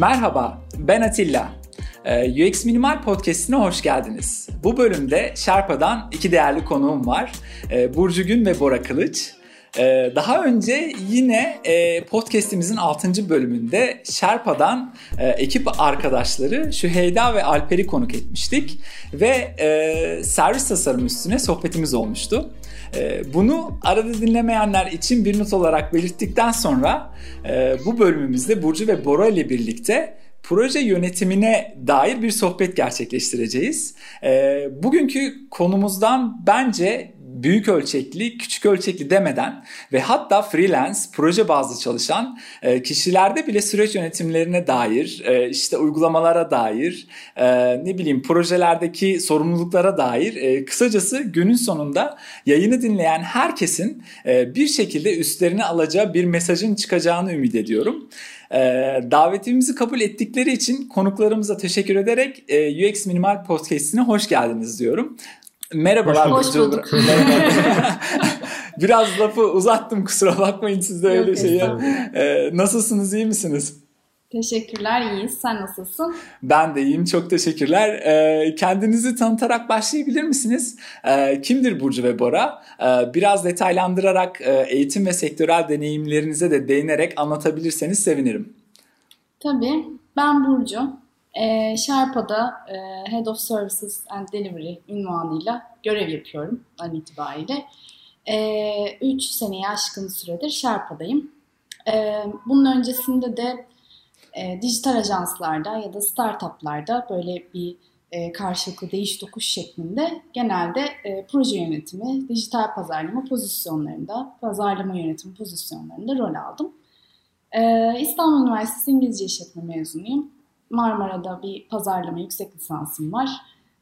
Merhaba, ben Atilla. Ee, UX Minimal Podcast'ine hoş geldiniz. Bu bölümde Sherpa'dan iki değerli konuğum var. Ee, Burcu Gün ve Bora Kılıç. Ee, daha önce yine e, podcast'imizin 6. bölümünde Sherpa'dan e, ekip arkadaşları Şüheyda ve Alper'i konuk etmiştik. Ve e, servis tasarım üstüne sohbetimiz olmuştu. Bunu arada dinlemeyenler için bir not olarak belirttikten sonra bu bölümümüzde Burcu ve Bora ile birlikte proje yönetimine dair bir sohbet gerçekleştireceğiz. Bugünkü konumuzdan bence büyük ölçekli, küçük ölçekli demeden ve hatta freelance, proje bazlı çalışan e, kişilerde bile süreç yönetimlerine dair, e, işte uygulamalara dair, e, ne bileyim projelerdeki sorumluluklara dair kısacası günün sonunda yayını dinleyen herkesin bir şekilde üstlerine alacağı bir mesajın çıkacağını ümit ediyorum. davetimizi kabul ettikleri için konuklarımıza teşekkür ederek UX Minimal Podcast'ine hoş geldiniz diyorum. Merhabalar. Hoş bulduk. Biraz lafı uzattım kusura bakmayın siz de öyle şeyi. Ee, nasılsınız iyi misiniz? Teşekkürler iyiyiz. Sen nasılsın? Ben de iyiyim çok teşekkürler. Ee, kendinizi tanıtarak başlayabilir misiniz? Ee, kimdir Burcu ve Bora? Ee, biraz detaylandırarak e, eğitim ve sektörel deneyimlerinize de değinerek anlatabilirseniz sevinirim. Tabii. Ben Burcu. E, Sherpa'da e, Head of Services and Delivery ünvanıyla görev yapıyorum an itibariyle. 3 e, seneye aşkın süredir Sherpa'dayım. E, bunun öncesinde de e, dijital ajanslarda ya da startuplarda böyle bir e, karşılıklı değiş tokuş şeklinde genelde e, proje yönetimi, dijital pazarlama pozisyonlarında, pazarlama yönetimi pozisyonlarında rol aldım. E, İstanbul Üniversitesi İngilizce İşletme mezunuyum. Marmara'da bir pazarlama yüksek lisansım var.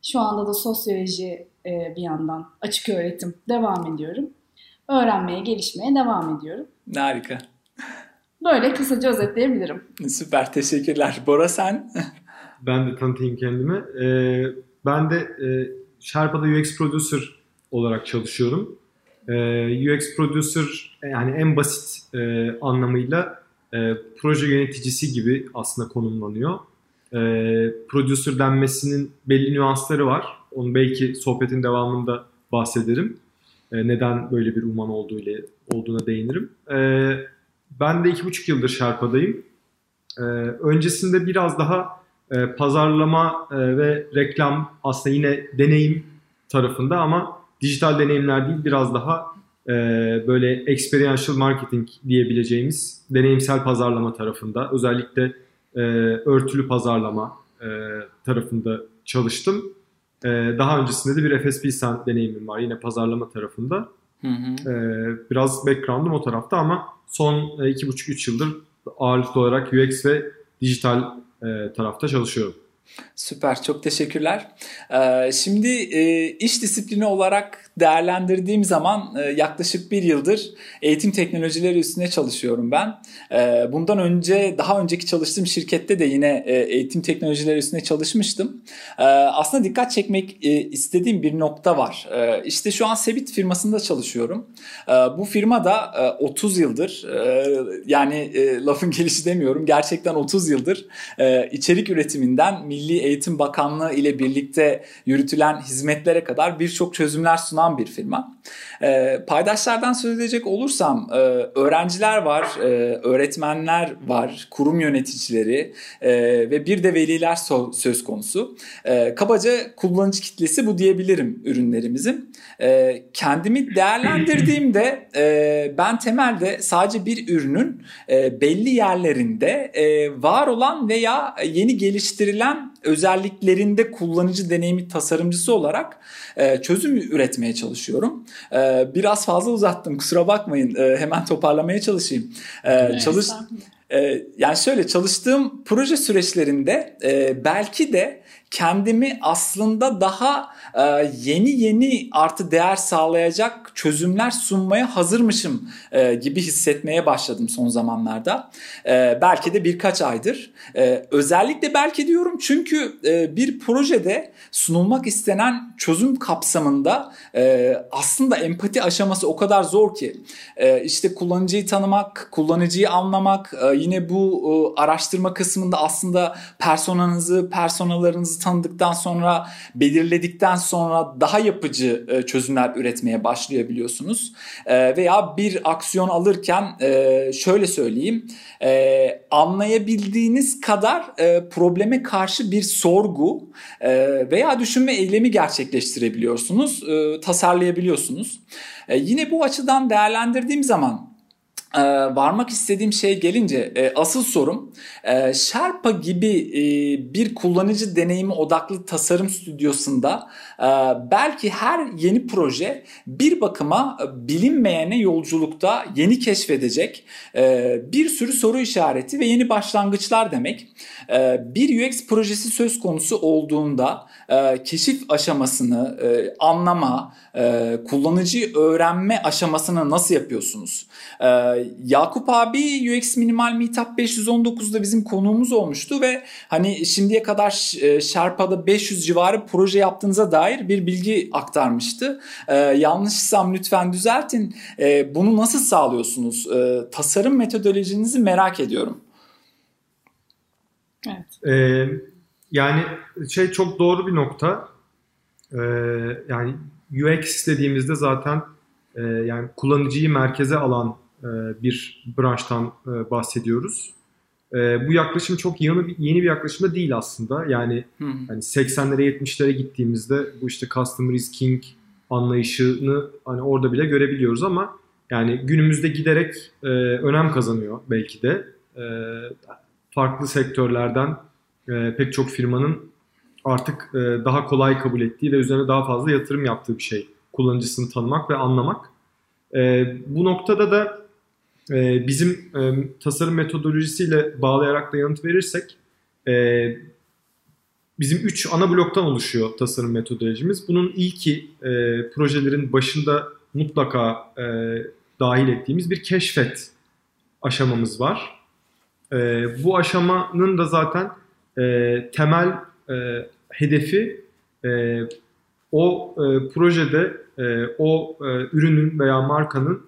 Şu anda da sosyoloji e, bir yandan açık öğretim devam ediyorum. Öğrenmeye, gelişmeye devam ediyorum. Harika. Böyle kısaca özetleyebilirim. Süper, teşekkürler. Bora sen? ben de tanıtayım kendimi. Ee, ben de e, Sherpa'da UX Producer olarak çalışıyorum. Ee, UX Producer yani en basit e, anlamıyla e, proje yöneticisi gibi aslında konumlanıyor e, producer denmesinin belli nüansları var. Onu belki sohbetin devamında bahsederim. E, neden böyle bir uman olduğu ile olduğuna değinirim. E, ben de iki buçuk yıldır Şarpa'dayım. E, öncesinde biraz daha e, pazarlama e, ve reklam aslında yine deneyim tarafında ama dijital deneyimler değil biraz daha e, böyle experiential marketing diyebileceğimiz deneyimsel pazarlama tarafında özellikle e, örtülü pazarlama e, tarafında çalıştım. E, daha öncesinde de bir FSP deneyimim var yine pazarlama tarafında. Hı hı. E, biraz background'um o tarafta ama son e, iki buçuk üç yıldır ağırlıklı olarak UX ve dijital e, tarafta çalışıyorum. Süper, çok teşekkürler. Ee, şimdi e, iş disiplini olarak değerlendirdiğim zaman e, yaklaşık bir yıldır eğitim teknolojileri üstüne çalışıyorum ben. E, bundan önce daha önceki çalıştığım şirkette de yine e, eğitim teknolojileri üstüne çalışmıştım. Aslında dikkat çekmek istediğim bir nokta var. İşte şu an Sebit firmasında çalışıyorum. Bu firma da 30 yıldır yani lafın gelişi demiyorum gerçekten 30 yıldır içerik üretiminden Milli Eğitim Bakanlığı ile birlikte yürütülen hizmetlere kadar birçok çözümler sunan bir firma. E, paydaşlardan söz edecek olursam e, öğrenciler var, e, öğretmenler var, kurum yöneticileri e, ve bir de veliler so- söz konusu. E, kabaca kullanıcı kitlesi bu diyebilirim ürünlerimizin. E, kendimi değerlendirdiğimde e, ben temelde sadece bir ürünün e, belli yerlerinde e, var olan veya yeni geliştirilen özelliklerinde kullanıcı deneyimi tasarımcısı olarak e, çözüm üretmeye çalışıyorum. E, biraz fazla uzattım kusura bakmayın e, hemen toparlamaya çalışayım. E, çalış e, yani şöyle çalıştığım proje süreçlerinde e, belki de kendimi aslında daha yeni yeni artı değer sağlayacak çözümler sunmaya hazırmışım e, gibi hissetmeye başladım son zamanlarda. E, belki de birkaç aydır. E, özellikle belki diyorum çünkü e, bir projede sunulmak istenen çözüm kapsamında e, aslında empati aşaması o kadar zor ki. İşte kullanıcıyı tanımak, kullanıcıyı anlamak, yine bu araştırma kısmında aslında personanızı, personalarınızı tanıdıktan sonra, belirledikten sonra daha yapıcı e, çözümler üretmeye başlayabiliyorsunuz. E, veya bir aksiyon alırken e, şöyle söyleyeyim, anlayabildiğiniz kadar probleme karşı bir sorgu veya düşünme eylemi gerçekleştirebiliyorsunuz, tasarlayabiliyorsunuz. Yine bu açıdan değerlendirdiğim zaman ee, varmak istediğim şey gelince e, asıl sorum e, Sherpa gibi e, bir kullanıcı deneyimi odaklı tasarım stüdyosunda e, belki her yeni proje bir bakıma bilinmeyene yolculukta yeni keşfedecek e, bir sürü soru işareti ve yeni başlangıçlar demek. E, bir UX projesi söz konusu olduğunda e, keşif aşamasını e, anlama, e, kullanıcıyı öğrenme aşamasını nasıl yapıyorsunuz? E, Yakup abi UX Minimal Meetup 519'da bizim konuğumuz olmuştu ve hani şimdiye kadar e, Sherpa'da 500 civarı proje yaptığınıza dair bir bilgi aktarmıştı. E, yanlışsam lütfen düzeltin. E, bunu nasıl sağlıyorsunuz? E, tasarım metodolojinizi merak ediyorum. Evet. Ee, yani şey çok doğru bir nokta. Ee, yani UX dediğimizde zaten e, yani kullanıcıyı merkeze alan bir branştan e, bahsediyoruz. E, bu yaklaşım çok yeni, yeni bir yaklaşım da değil aslında. Yani hmm. hani 80'lere 70'lere gittiğimizde bu işte customer is king anlayışını hani orada bile görebiliyoruz ama yani günümüzde giderek e, önem kazanıyor belki de. E, farklı sektörlerden e, pek çok firmanın artık e, daha kolay kabul ettiği ve üzerine daha fazla yatırım yaptığı bir şey. Kullanıcısını tanımak ve anlamak. E, bu noktada da e, bizim e, tasarım metodolojisiyle bağlayarak da yanıt verirsek e, bizim üç ana bloktan oluşuyor tasarım metodolojimiz. Bunun ilki e, projelerin başında mutlaka dahil ettiğimiz bir keşfet aşamamız var. Bu aşamanın da zaten temel hedefi o projede o ürünün veya markanın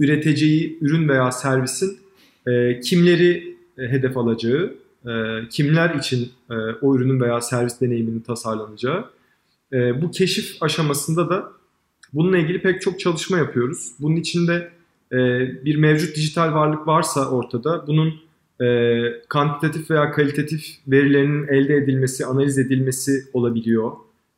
üreteceği ürün veya servisin e, kimleri e, hedef alacağı, e, kimler için e, o ürünün veya servis deneyiminin tasarlanacağı. E, bu keşif aşamasında da bununla ilgili pek çok çalışma yapıyoruz. Bunun içinde e, bir mevcut dijital varlık varsa ortada bunun e, kantitatif veya kalitatif verilerinin elde edilmesi, analiz edilmesi olabiliyor.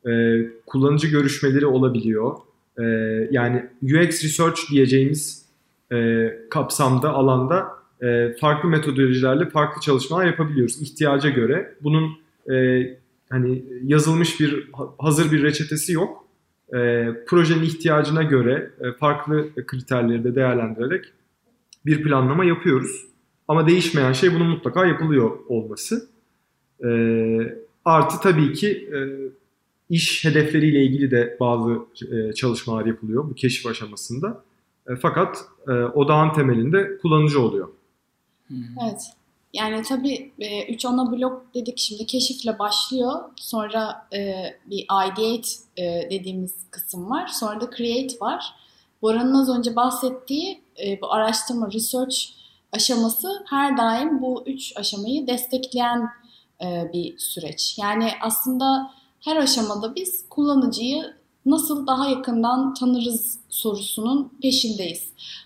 E, kullanıcı görüşmeleri olabiliyor. E, yani UX research diyeceğimiz e, kapsamda, alanda e, farklı metodolojilerle farklı çalışmalar yapabiliyoruz ihtiyaca göre. Bunun e, hani yazılmış bir hazır bir reçetesi yok. E, projenin ihtiyacına göre e, farklı kriterleri de değerlendirerek bir planlama yapıyoruz. Ama değişmeyen şey bunun mutlaka yapılıyor olması. E, artı tabii ki e, iş hedefleriyle ilgili de bazı e, çalışmalar yapılıyor bu keşif aşamasında. E, fakat e, odağın temelinde kullanıcı oluyor. Evet. Yani tabii e, üç ana blok dedik şimdi keşifle başlıyor. Sonra e, bir ideate e, dediğimiz kısım var. Sonra da create var. Boran'ın az önce bahsettiği e, bu araştırma, research aşaması her daim bu üç aşamayı destekleyen e, bir süreç. Yani aslında her aşamada biz kullanıcıyı nasıl daha yakından tanırız sorusunun peşindeyiz.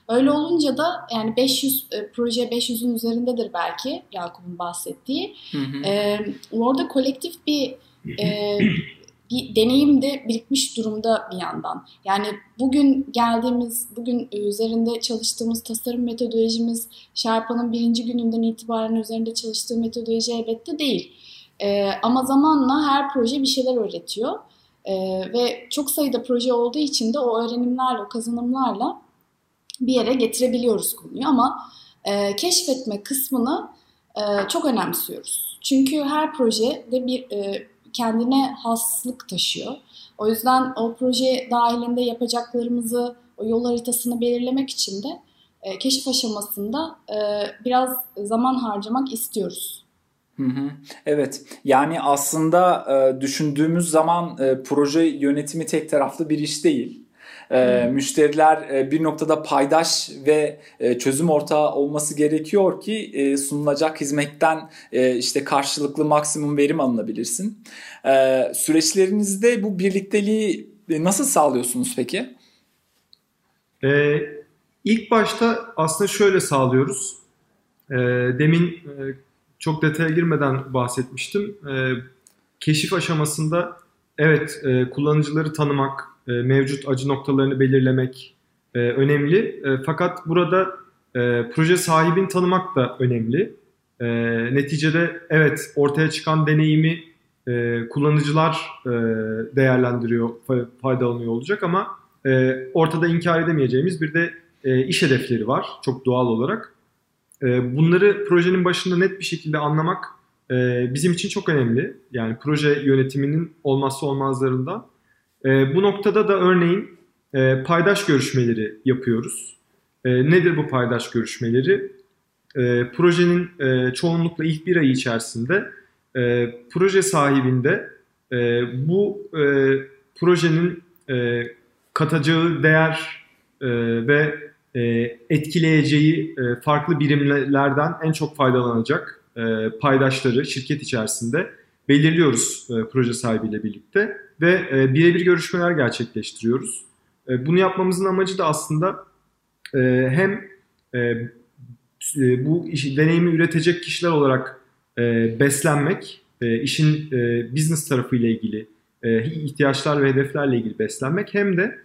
Öyle olunca da yani 500 e, proje 500'ün üzerindedir belki Yakup'un bahsettiği. Hı hı. E, orada kolektif bir e, bir deneyim de birikmiş durumda bir yandan. Yani bugün geldiğimiz, bugün üzerinde çalıştığımız tasarım metodolojimiz Sherpa'nın birinci gününden itibaren üzerinde çalıştığı metodoloji elbette değil. E, ama zamanla her proje bir şeyler öğretiyor. Ee, ve çok sayıda proje olduğu için de o öğrenimlerle, o kazanımlarla bir yere getirebiliyoruz konuyu ama e, keşfetme kısmını e, çok önemsiyoruz. Çünkü her proje de bir e, kendine haslık taşıyor. O yüzden o proje dahilinde yapacaklarımızı, o yol haritasını belirlemek için de e, keşif aşamasında e, biraz zaman harcamak istiyoruz. Hı hı. Evet yani aslında e, düşündüğümüz zaman e, proje yönetimi tek taraflı bir iş değil. E, müşteriler e, bir noktada paydaş ve e, çözüm ortağı olması gerekiyor ki e, sunulacak hizmetten e, işte karşılıklı maksimum verim alınabilirsin. E, süreçlerinizde bu birlikteliği nasıl sağlıyorsunuz peki? E, ilk başta aslında şöyle sağlıyoruz. E, demin e, çok detaya girmeden bahsetmiştim. E, keşif aşamasında evet e, kullanıcıları tanımak, e, mevcut acı noktalarını belirlemek e, önemli. E, fakat burada e, proje sahibini tanımak da önemli. E, neticede evet ortaya çıkan deneyimi e, kullanıcılar e, değerlendiriyor, faydalanıyor olacak ama e, ortada inkar edemeyeceğimiz bir de e, iş hedefleri var çok doğal olarak. E, bunları projenin başında net bir şekilde anlamak e, bizim için çok önemli. Yani proje yönetiminin olmazsa olmazlarından. E, bu noktada da örneğin e, paydaş görüşmeleri yapıyoruz. Nedir bu paydaş görüşmeleri? Projenin çoğunlukla ilk bir ay içerisinde proje sahibinde bu projenin katacağı değer ve etkileyeceği e, farklı birimlerden en çok faydalanacak e, paydaşları şirket içerisinde belirliyoruz e, proje sahibiyle birlikte ve e, birebir görüşmeler gerçekleştiriyoruz. E, bunu yapmamızın amacı da aslında e, hem e, e, bu deneyimi üretecek kişiler olarak e, beslenmek, e, işin e, business tarafıyla ilgili e, ihtiyaçlar ve hedeflerle ilgili beslenmek hem de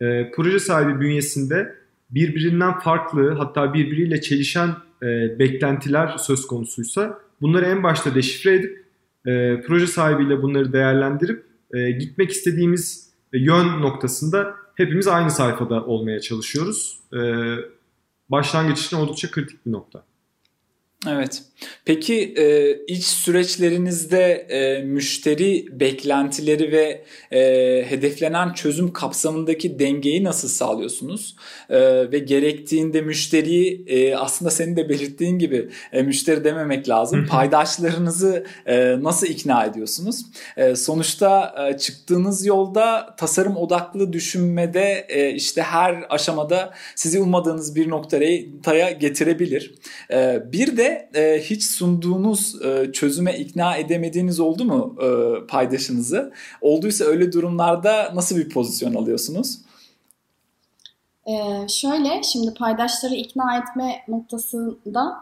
e, proje sahibi bünyesinde birbirinden farklı hatta birbiriyle çelişen e, beklentiler söz konusuysa bunları en başta deşifre edip e, proje sahibiyle bunları değerlendirip e, gitmek istediğimiz yön noktasında hepimiz aynı sayfada olmaya çalışıyoruz. E, başlangıç için oldukça kritik bir nokta. Evet. Peki e, iç süreçlerinizde e, müşteri beklentileri ve e, hedeflenen çözüm kapsamındaki dengeyi nasıl sağlıyorsunuz? E, ve gerektiğinde müşteriyi e, aslında senin de belirttiğin gibi e, müşteri dememek lazım. Paydaşlarınızı e, nasıl ikna ediyorsunuz? E, sonuçta e, çıktığınız yolda tasarım odaklı düşünmede e, işte her aşamada sizi ummadığınız bir noktaya getirebilir. E, bir de e, hiç sunduğunuz e, çözüme ikna edemediğiniz oldu mu e, paydaşınızı? Olduysa öyle durumlarda nasıl bir pozisyon alıyorsunuz? Ee, şöyle şimdi paydaşları ikna etme noktasında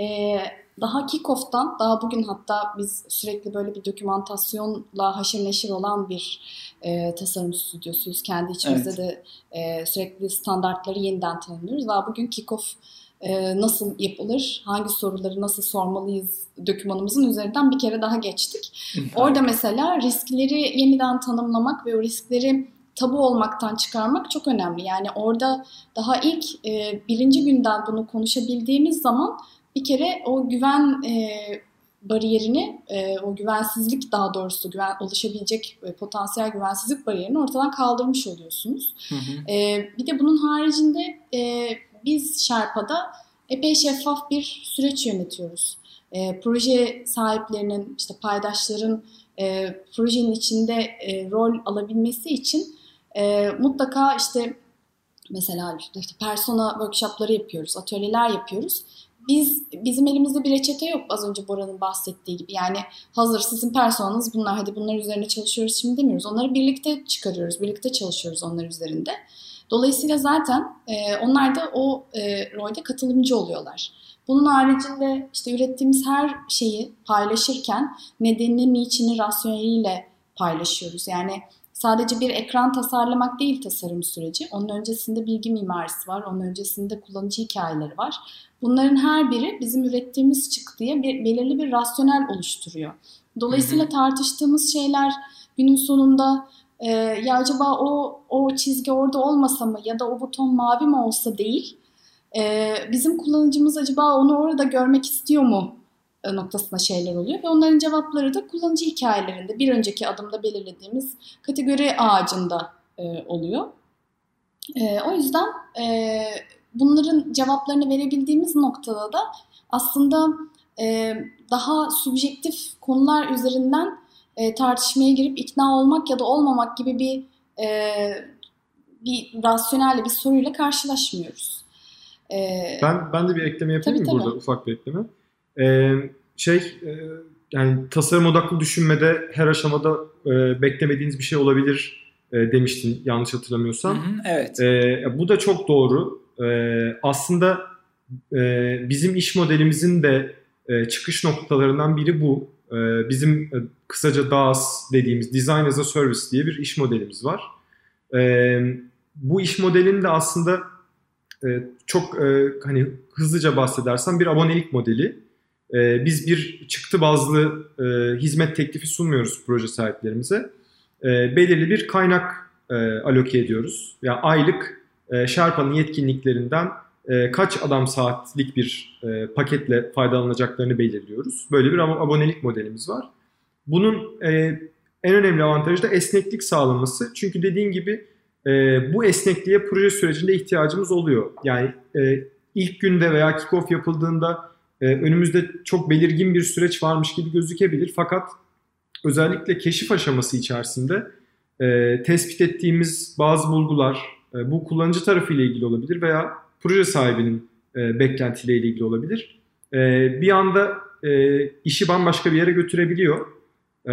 e, daha kick-off'tan daha bugün hatta biz sürekli böyle bir dokümantasyonla haşır neşir olan bir e, tasarım stüdyosuyuz. Kendi içimizde evet. de e, sürekli standartları yeniden tanımlıyoruz. Daha bugün kick-off nasıl yapılır, hangi soruları nasıl sormalıyız dokümanımızın üzerinden bir kere daha geçtik. Orada mesela riskleri yeniden tanımlamak ve o riskleri tabu olmaktan çıkarmak çok önemli. Yani orada daha ilk e, birinci günden bunu konuşabildiğimiz zaman bir kere o güven e, bariyerini, e, o güvensizlik daha doğrusu güven oluşabilecek e, potansiyel güvensizlik bariyerini ortadan kaldırmış oluyorsunuz. Hı hı. E, bir de bunun haricinde e, biz Sherpa'da epey şeffaf bir süreç yönetiyoruz. E, proje sahiplerinin, işte paydaşların e, projenin içinde e, rol alabilmesi için e, mutlaka işte mesela işte persona workshopları yapıyoruz, atölyeler yapıyoruz. Biz bizim elimizde bir reçete yok az önce Bora'nın bahsettiği gibi. Yani hazır sizin personanız bunlar hadi bunlar üzerine çalışıyoruz şimdi demiyoruz. Onları birlikte çıkarıyoruz, birlikte çalışıyoruz onlar üzerinde. Dolayısıyla zaten e, onlar da o e, rolde katılımcı oluyorlar. Bunun haricinde işte ürettiğimiz her şeyi paylaşırken nedenini, niçini, rasyoneliyle paylaşıyoruz. Yani sadece bir ekran tasarlamak değil tasarım süreci. Onun öncesinde bilgi mimarisi var, onun öncesinde kullanıcı hikayeleri var. Bunların her biri bizim ürettiğimiz çıktıya bir, belirli bir rasyonel oluşturuyor. Dolayısıyla tartıştığımız şeyler günün sonunda e, ya acaba o o çizgi orada olmasa mı ya da o buton mavi mi olsa değil. E, bizim kullanıcımız acaba onu orada görmek istiyor mu e, noktasında şeyler oluyor ve onların cevapları da kullanıcı hikayelerinde bir önceki adımda belirlediğimiz kategori ağacında e, oluyor. E, o yüzden e, bunların cevaplarını verebildiğimiz noktada da aslında e, daha subjektif konular üzerinden e, tartışmaya girip ikna olmak ya da olmamak gibi bir e, bir rasyonelle bir soruyla karşılaşmıyoruz. Ee, ben ben de bir ekleme yapayım tabii, burada tabii. ufak bir ekleme. Ee, şey e, yani tasarım odaklı düşünmede her aşamada e, beklemediğiniz bir şey olabilir e, demiştin yanlış hatırlamıyorsam. Hı hı, evet. E, bu da çok doğru. E, aslında e, bizim iş modelimizin de e, çıkış noktalarından biri bu. E, bizim e, kısaca DAS dediğimiz Design as a Service diye bir iş modelimiz var. E, bu iş modelinin de aslında e, çok e, hani hızlıca bahsedersem bir abonelik modeli. E, biz bir çıktı bazlı hizmet teklifi sunmuyoruz proje sahiplerimize. Belirli bir kaynak aloke ediyoruz. Yani aylık Sherpa'nın yetkinliklerinden e, kaç adam saatlik bir e, paketle faydalanacaklarını belirliyoruz. Böyle bir abonelik modelimiz var. Bunun e, en önemli avantajı da esneklik sağlaması. Çünkü dediğin gibi bu esnekliğe proje sürecinde ihtiyacımız oluyor. Yani ilk günde veya kick-off yapıldığında önümüzde çok belirgin bir süreç varmış gibi gözükebilir. Fakat özellikle keşif aşaması içerisinde tespit ettiğimiz bazı bulgular bu kullanıcı tarafı ile ilgili olabilir veya proje sahibinin e, beklentiyle ilgili olabilir. E, bir anda e, işi bambaşka bir yere götürebiliyor. E,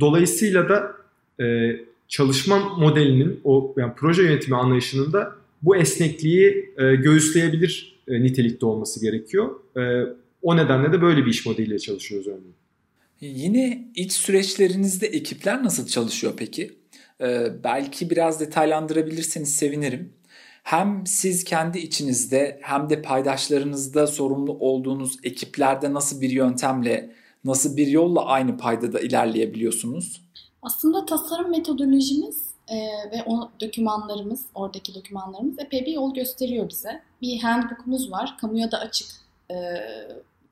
dolayısıyla da e, çalışma modelinin o yani proje yönetimi anlayışının da bu esnekliği e, göğüsleyebilir e, nitelikte olması gerekiyor. E, o nedenle de böyle bir iş modeliyle çalışıyoruz örneğin. Yine iç süreçlerinizde ekipler nasıl çalışıyor peki? Ee, belki biraz detaylandırabilirseniz sevinirim. Hem siz kendi içinizde hem de paydaşlarınızda sorumlu olduğunuz ekiplerde nasıl bir yöntemle, nasıl bir yolla aynı paydada ilerleyebiliyorsunuz? Aslında tasarım metodolojimiz e, ve o dokümanlarımız, oradaki dokümanlarımız epey bir yol gösteriyor bize. Bir handbook'umuz var, kamuya da açık. E,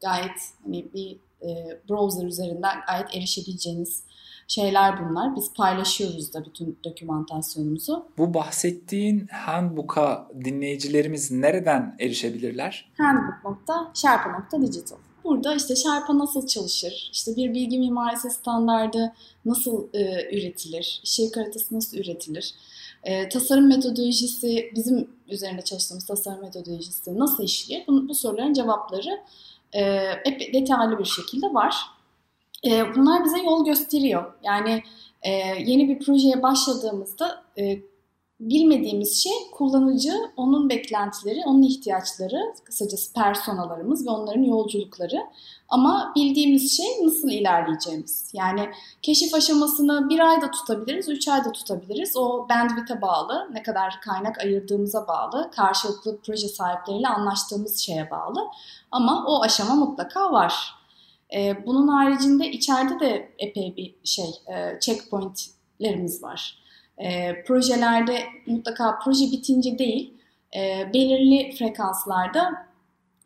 gayet hani bir e, browser üzerinden gayet erişebileceğiniz şeyler bunlar. Biz paylaşıyoruz da bütün dokümantasyonumuzu. Bu bahsettiğin handbook'a dinleyicilerimiz nereden erişebilirler? handbook.sherpa.digital. Burada işte Sherpa nasıl çalışır, işte bir bilgi mimarisi standardı nasıl e, üretilir, şehir haritası nasıl üretilir, e, tasarım metodolojisi, bizim üzerinde çalıştığımız tasarım metodolojisi nasıl işliyor? Bu, bu soruların cevapları e, hep detaylı bir şekilde var. E, bunlar bize yol gösteriyor. Yani e, yeni bir projeye başladığımızda e, bilmediğimiz şey kullanıcı, onun beklentileri, onun ihtiyaçları, kısacası personalarımız ve onların yolculukları. Ama bildiğimiz şey nasıl ilerleyeceğimiz. Yani keşif aşamasını bir ayda tutabiliriz, üç ayda tutabiliriz. O bandwidth'e bağlı, ne kadar kaynak ayırdığımıza bağlı, karşılıklı proje sahipleriyle anlaştığımız şeye bağlı. Ama o aşama mutlaka var. Ee, bunun haricinde içeride de epey bir şey, e, checkpointlerimiz var. E, projelerde mutlaka proje bitince değil, e, belirli frekanslarda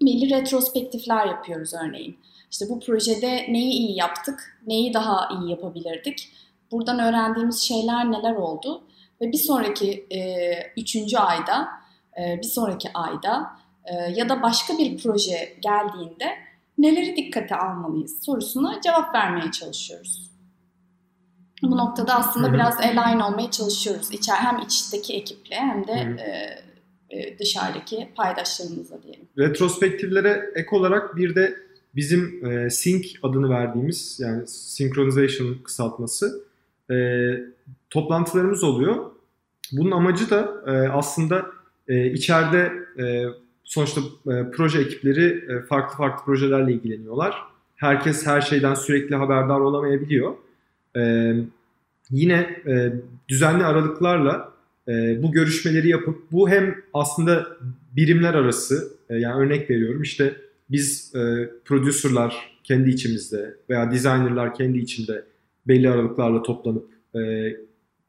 belli retrospektifler yapıyoruz örneğin. İşte bu projede neyi iyi yaptık, neyi daha iyi yapabilirdik, buradan öğrendiğimiz şeyler neler oldu ve bir sonraki e, üçüncü ayda, bir sonraki ayda ya da başka bir proje geldiğinde neleri dikkate almalıyız sorusuna cevap vermeye çalışıyoruz. Bu noktada aslında biraz align olmaya çalışıyoruz. İçer, hem içteki ekiple hem de e, e, dışarıdaki paydaşlarımızla diyelim. Retrospektiflere ek olarak bir de bizim e, sync adını verdiğimiz yani synchronization kısaltması e, toplantılarımız oluyor. Bunun amacı da e, aslında e, içeride e, sonuçta e, proje ekipleri e, farklı farklı projelerle ilgileniyorlar. Herkes her şeyden sürekli haberdar olamayabiliyor. E, yine e, düzenli aralıklarla e, bu görüşmeleri yapıp bu hem aslında birimler arası e, yani örnek veriyorum işte biz e, producerlar kendi içimizde veya designerlar kendi içinde belli aralıklarla toplanıp e,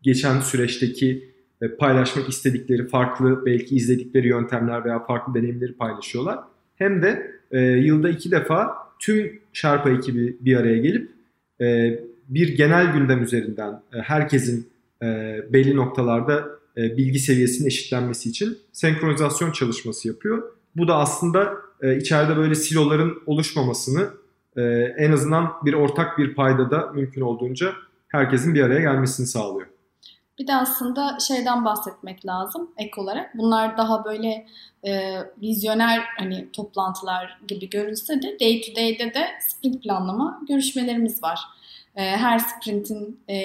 geçen süreçteki paylaşmak istedikleri farklı belki izledikleri yöntemler veya farklı deneyimleri paylaşıyorlar. Hem de e, yılda iki defa tüm Sherpa ekibi bir araya gelip e, bir genel gündem üzerinden e, herkesin e, belli noktalarda e, bilgi seviyesinin eşitlenmesi için senkronizasyon çalışması yapıyor. Bu da aslında e, içeride böyle siloların oluşmamasını e, en azından bir ortak bir payda da mümkün olduğunca herkesin bir araya gelmesini sağlıyor. Bir de aslında şeyden bahsetmek lazım ek olarak. Bunlar daha böyle e, vizyoner hani toplantılar gibi görülse de day to day'de de sprint planlama görüşmelerimiz var. E, her sprintin e,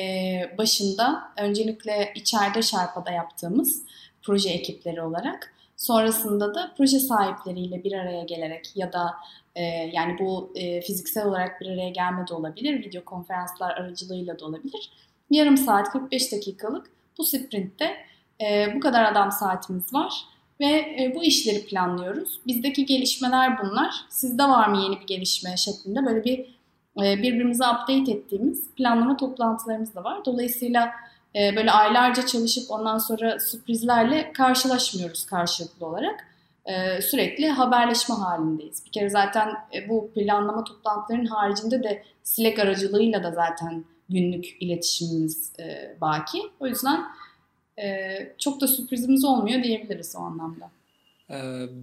başında öncelikle içeride Şarpa'da yaptığımız proje ekipleri olarak sonrasında da proje sahipleriyle bir araya gelerek ya da e, yani bu e, fiziksel olarak bir araya gelme de olabilir, video konferanslar aracılığıyla da olabilir yarım saat 45 dakikalık bu sprintte e, bu kadar adam saatimiz var ve e, bu işleri planlıyoruz. Bizdeki gelişmeler bunlar. Sizde var mı yeni bir gelişme şeklinde böyle bir e, birbirimize update ettiğimiz planlama toplantılarımız da var. Dolayısıyla e, böyle aylarca çalışıp ondan sonra sürprizlerle karşılaşmıyoruz karşılıklı olarak. E, sürekli haberleşme halindeyiz. Bir kere zaten e, bu planlama toplantılarının haricinde de Slack aracılığıyla da zaten günlük iletişimimiz e, baki. O yüzden e, çok da sürprizimiz olmuyor diyebiliriz o anlamda. E,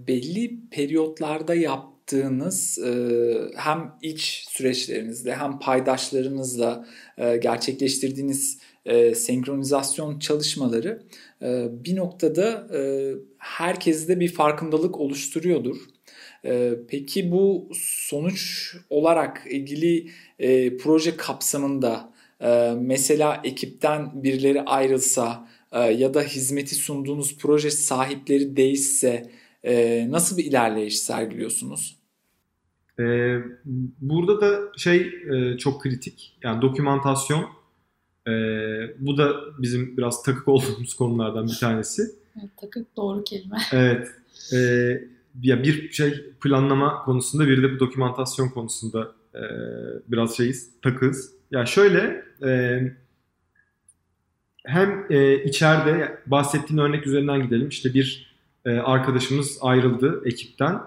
belli periyotlarda yaptığınız e, hem iç süreçlerinizle hem paydaşlarınızla e, gerçekleştirdiğiniz e, senkronizasyon çalışmaları e, bir noktada e, herkeste bir farkındalık oluşturuyordur. E, peki bu sonuç olarak ilgili e, proje kapsamında ee, mesela ekipten birileri ayrılsa e, ya da hizmeti sunduğunuz proje sahipleri değişse e, nasıl bir ilerleyiş sergiliyorsunuz? Ee, burada da şey e, çok kritik yani dokümantasyon bu da bizim biraz takık olduğumuz konulardan bir tanesi. Evet, takık doğru kelime. Evet. ya bir şey planlama konusunda bir de bu dokümantasyon konusunda biraz şeyiz, takız. Ya şöyle e, hem e, içeride bahsettiğin örnek üzerinden gidelim. İşte bir e, arkadaşımız ayrıldı ekipten.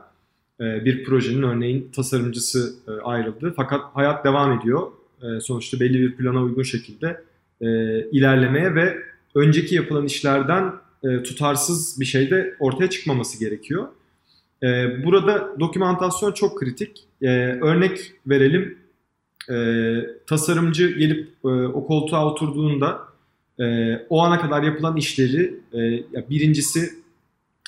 E, bir projenin örneğin tasarımcısı e, ayrıldı. Fakat hayat devam ediyor. E, sonuçta belli bir plana uygun şekilde e, ilerlemeye ve önceki yapılan işlerden e, tutarsız bir şey de ortaya çıkmaması gerekiyor. E, burada dokümantasyon çok kritik. E, örnek verelim e, tasarımcı gelip e, o koltuğa oturduğunda e, o ana kadar yapılan işleri e, ya birincisi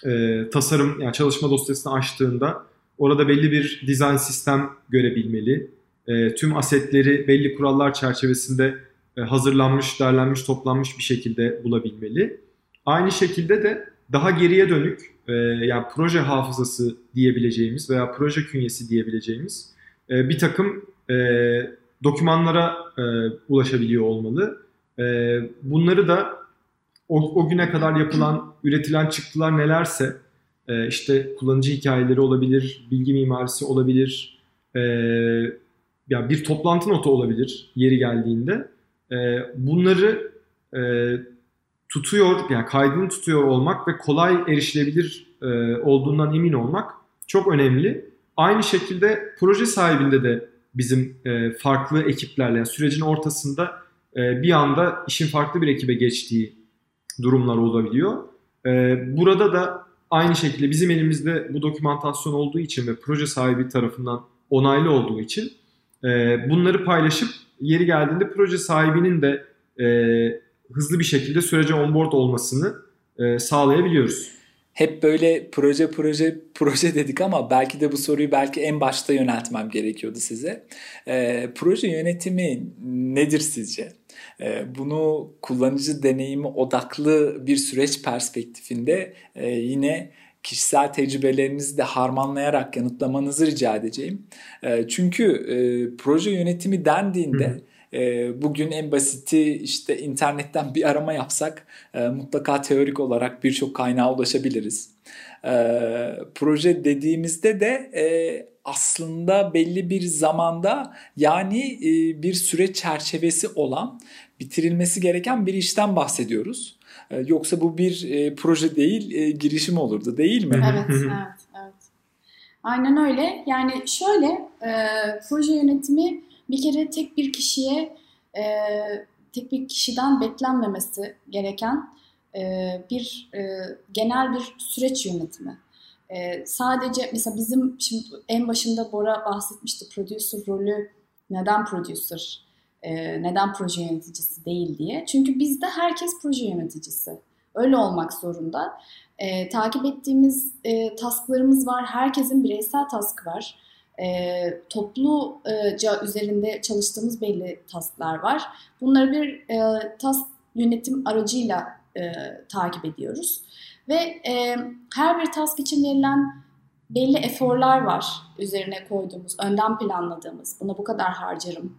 e, tasarım yani çalışma dosyasını açtığında orada belli bir dizayn sistem görebilmeli. E, tüm asetleri belli kurallar çerçevesinde e, hazırlanmış, derlenmiş, toplanmış bir şekilde bulabilmeli. Aynı şekilde de daha geriye dönük e, yani proje hafızası diyebileceğimiz veya proje künyesi diyebileceğimiz e, bir takım e, dokümanlara e, ulaşabiliyor olmalı. E, bunları da o, o güne kadar yapılan, üretilen çıktılar nelerse e, işte kullanıcı hikayeleri olabilir, bilgi mimarisi olabilir, e, ya bir toplantı notu olabilir yeri geldiğinde. E, bunları e, tutuyor, yani kaydını tutuyor olmak ve kolay erişilebilir e, olduğundan emin olmak çok önemli. Aynı şekilde proje sahibinde de bizim e, farklı ekiplerle yani sürecin ortasında e, bir anda işin farklı bir ekibe geçtiği durumlar olabiliyor. E, burada da aynı şekilde bizim elimizde bu dokümantasyon olduğu için ve proje sahibi tarafından onaylı olduğu için e, bunları paylaşıp yeri geldiğinde proje sahibinin de e, hızlı bir şekilde sürece onboard olmasını e, sağlayabiliyoruz hep böyle proje proje proje dedik ama belki de bu soruyu belki en başta yöneltmem gerekiyordu size. E, proje yönetimi nedir sizce? E, bunu kullanıcı deneyimi odaklı bir süreç perspektifinde e, yine kişisel tecrübelerinizi de harmanlayarak yanıtlamanızı rica edeceğim. E, çünkü e, proje yönetimi dendiğinde... E, bugün en basiti işte internetten bir arama yapsak e, mutlaka teorik olarak birçok kaynağa ulaşabiliriz. E, proje dediğimizde de e, aslında belli bir zamanda yani e, bir süreç çerçevesi olan bitirilmesi gereken bir işten bahsediyoruz. E, yoksa bu bir e, proje değil e, girişim olurdu değil mi? Evet, evet, evet. Aynen öyle. Yani şöyle e, proje yönetimi bir kere tek bir kişiye e, tek bir kişiden beklenmemesi gereken e, bir e, genel bir süreç yönetimi. E, sadece mesela bizim şimdi en başında Bora bahsetmişti producer rolü neden producer, e, neden proje yöneticisi değil diye. Çünkü bizde herkes proje yöneticisi. Öyle olmak zorunda. E, takip ettiğimiz e, tasklarımız var. Herkesin bireysel taskı var. E, topluca üzerinde çalıştığımız belli tasklar var. Bunları bir e, task yönetim aracıyla e, takip ediyoruz. Ve e, her bir task için verilen belli eforlar var üzerine koyduğumuz, önden planladığımız. Buna bu kadar harcarım.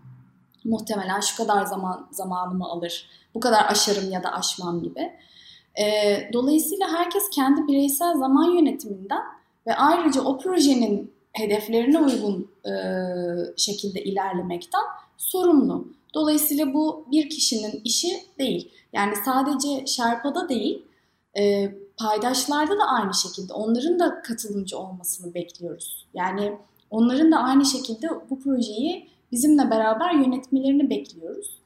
Muhtemelen şu kadar zaman zamanımı alır. Bu kadar aşarım ya da aşmam gibi. E, dolayısıyla herkes kendi bireysel zaman yönetiminden ve ayrıca o projenin hedeflerine uygun e, şekilde ilerlemekten sorumlu. Dolayısıyla bu bir kişinin işi değil. Yani sadece Sherpa'da değil, e, paydaşlarda da aynı şekilde onların da katılımcı olmasını bekliyoruz. Yani onların da aynı şekilde bu projeyi bizimle beraber yönetmelerini bekliyoruz.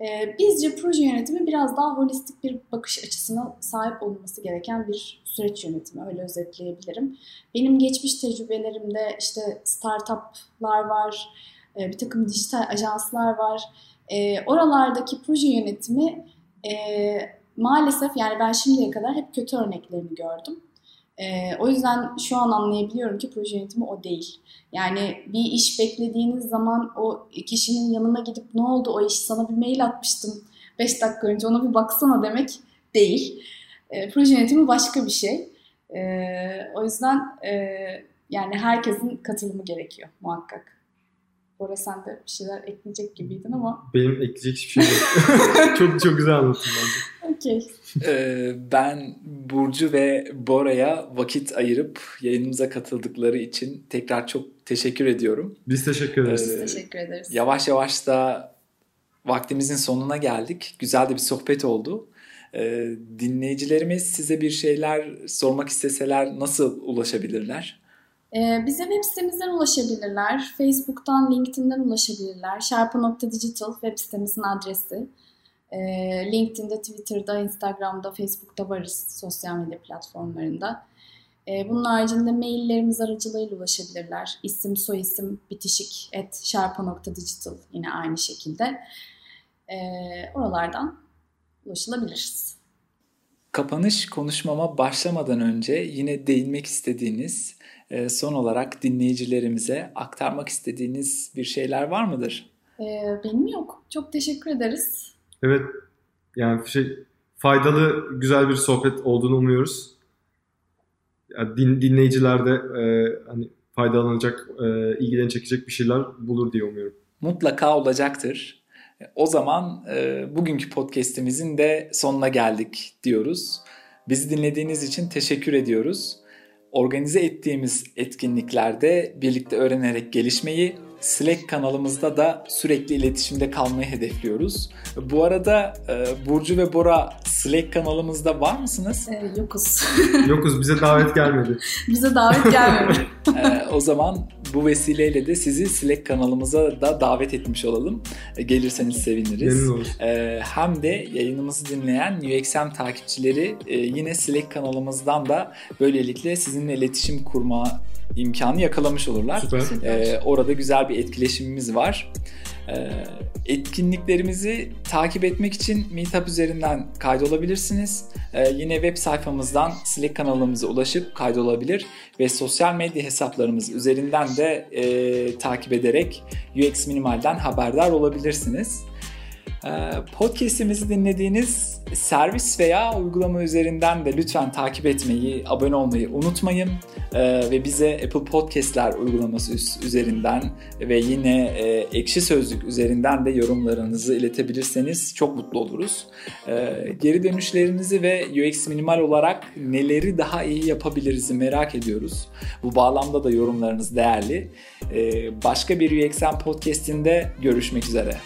Ee, bizce proje yönetimi biraz daha holistik bir bakış açısına sahip olması gereken bir süreç yönetimi. Öyle özetleyebilirim. Benim geçmiş tecrübelerimde işte startuplar var, e, bir takım dijital ajanslar var. E, oralardaki proje yönetimi e, maalesef yani ben şimdiye kadar hep kötü örneklerini gördüm. Ee, o yüzden şu an anlayabiliyorum ki proje yönetimi o değil. Yani bir iş beklediğiniz zaman o kişinin yanına gidip ne oldu o iş sana bir mail atmıştım 5 dakika önce ona bir baksana demek değil. Ee, proje yönetimi başka bir şey. Ee, o yüzden e, yani herkesin katılımı gerekiyor muhakkak. Bora sen de bir şeyler ekleyecek gibiydin ama. Benim ekleyecek hiçbir şey yok. çok çok güzel anlattın bence. Okey. Ee, ben Burcu ve Bora'ya vakit ayırıp yayınımıza katıldıkları için tekrar çok teşekkür ediyorum. Biz teşekkür ederiz. Biz teşekkür ederiz. Yavaş yavaş da vaktimizin sonuna geldik. Güzel de bir sohbet oldu. Ee, dinleyicilerimiz size bir şeyler sormak isteseler nasıl ulaşabilirler? Ee, bize web sitemizden ulaşabilirler. Facebook'tan, LinkedIn'den ulaşabilirler. Sherpa.digital web sitemizin adresi. Ee, LinkedIn'de, Twitter'da, Instagram'da, Facebook'ta varız sosyal medya platformlarında. Ee, bunun haricinde maillerimiz aracılığıyla ulaşabilirler. İsim, soyisim, bitişik at sherpa.digital yine aynı şekilde. oralardan ulaşılabiliriz. Kapanış konuşmama başlamadan önce yine değinmek istediğiniz, e, son olarak dinleyicilerimize aktarmak istediğiniz bir şeyler var mıdır? Benim yok. Çok teşekkür ederiz. Evet. Yani şey faydalı, güzel bir sohbet olduğunu umuyoruz. Yani din, dinleyiciler de e, hani faydalanacak, e, ilgilerini çekecek bir şeyler bulur diye umuyorum. Mutlaka olacaktır. O zaman e, bugünkü podcast'imizin de sonuna geldik diyoruz. Bizi dinlediğiniz için teşekkür ediyoruz. Organize ettiğimiz etkinliklerde birlikte öğrenerek gelişmeyi Slack kanalımızda da sürekli iletişimde kalmayı hedefliyoruz. Bu arada e, Burcu ve Bora Slack kanalımızda var mısınız? Ee, yokuz. yokuz bize davet gelmedi. bize davet gelmedi. e, o zaman bu vesileyle de sizi Slack kanalımıza da davet etmiş olalım. E, gelirseniz seviniriz. E, hem de yayınımızı dinleyen UXM takipçileri e, yine Slack kanalımızdan da böylelikle sizinle iletişim kurma imkanı yakalamış olurlar. Süper. Ee, orada güzel bir etkileşimimiz var. Ee, etkinliklerimizi takip etmek için Meetup üzerinden kaydolabilirsiniz. Ee, yine web sayfamızdan Slack kanalımıza ulaşıp kaydolabilir ve sosyal medya hesaplarımız üzerinden de e, takip ederek UX Minimal'den haberdar olabilirsiniz. Ee, podcast'imizi dinlediğiniz servis veya uygulama üzerinden de lütfen takip etmeyi, abone olmayı unutmayın. Ee, ve bize Apple Podcast'ler uygulaması üzerinden ve yine e, Ekşi Sözlük üzerinden de yorumlarınızı iletebilirseniz çok mutlu oluruz. Ee, geri dönüşlerinizi ve UX Minimal olarak neleri daha iyi yapabiliriz merak ediyoruz. Bu bağlamda da yorumlarınız değerli. Başka bir UXM podcast'inde görüşmek üzere.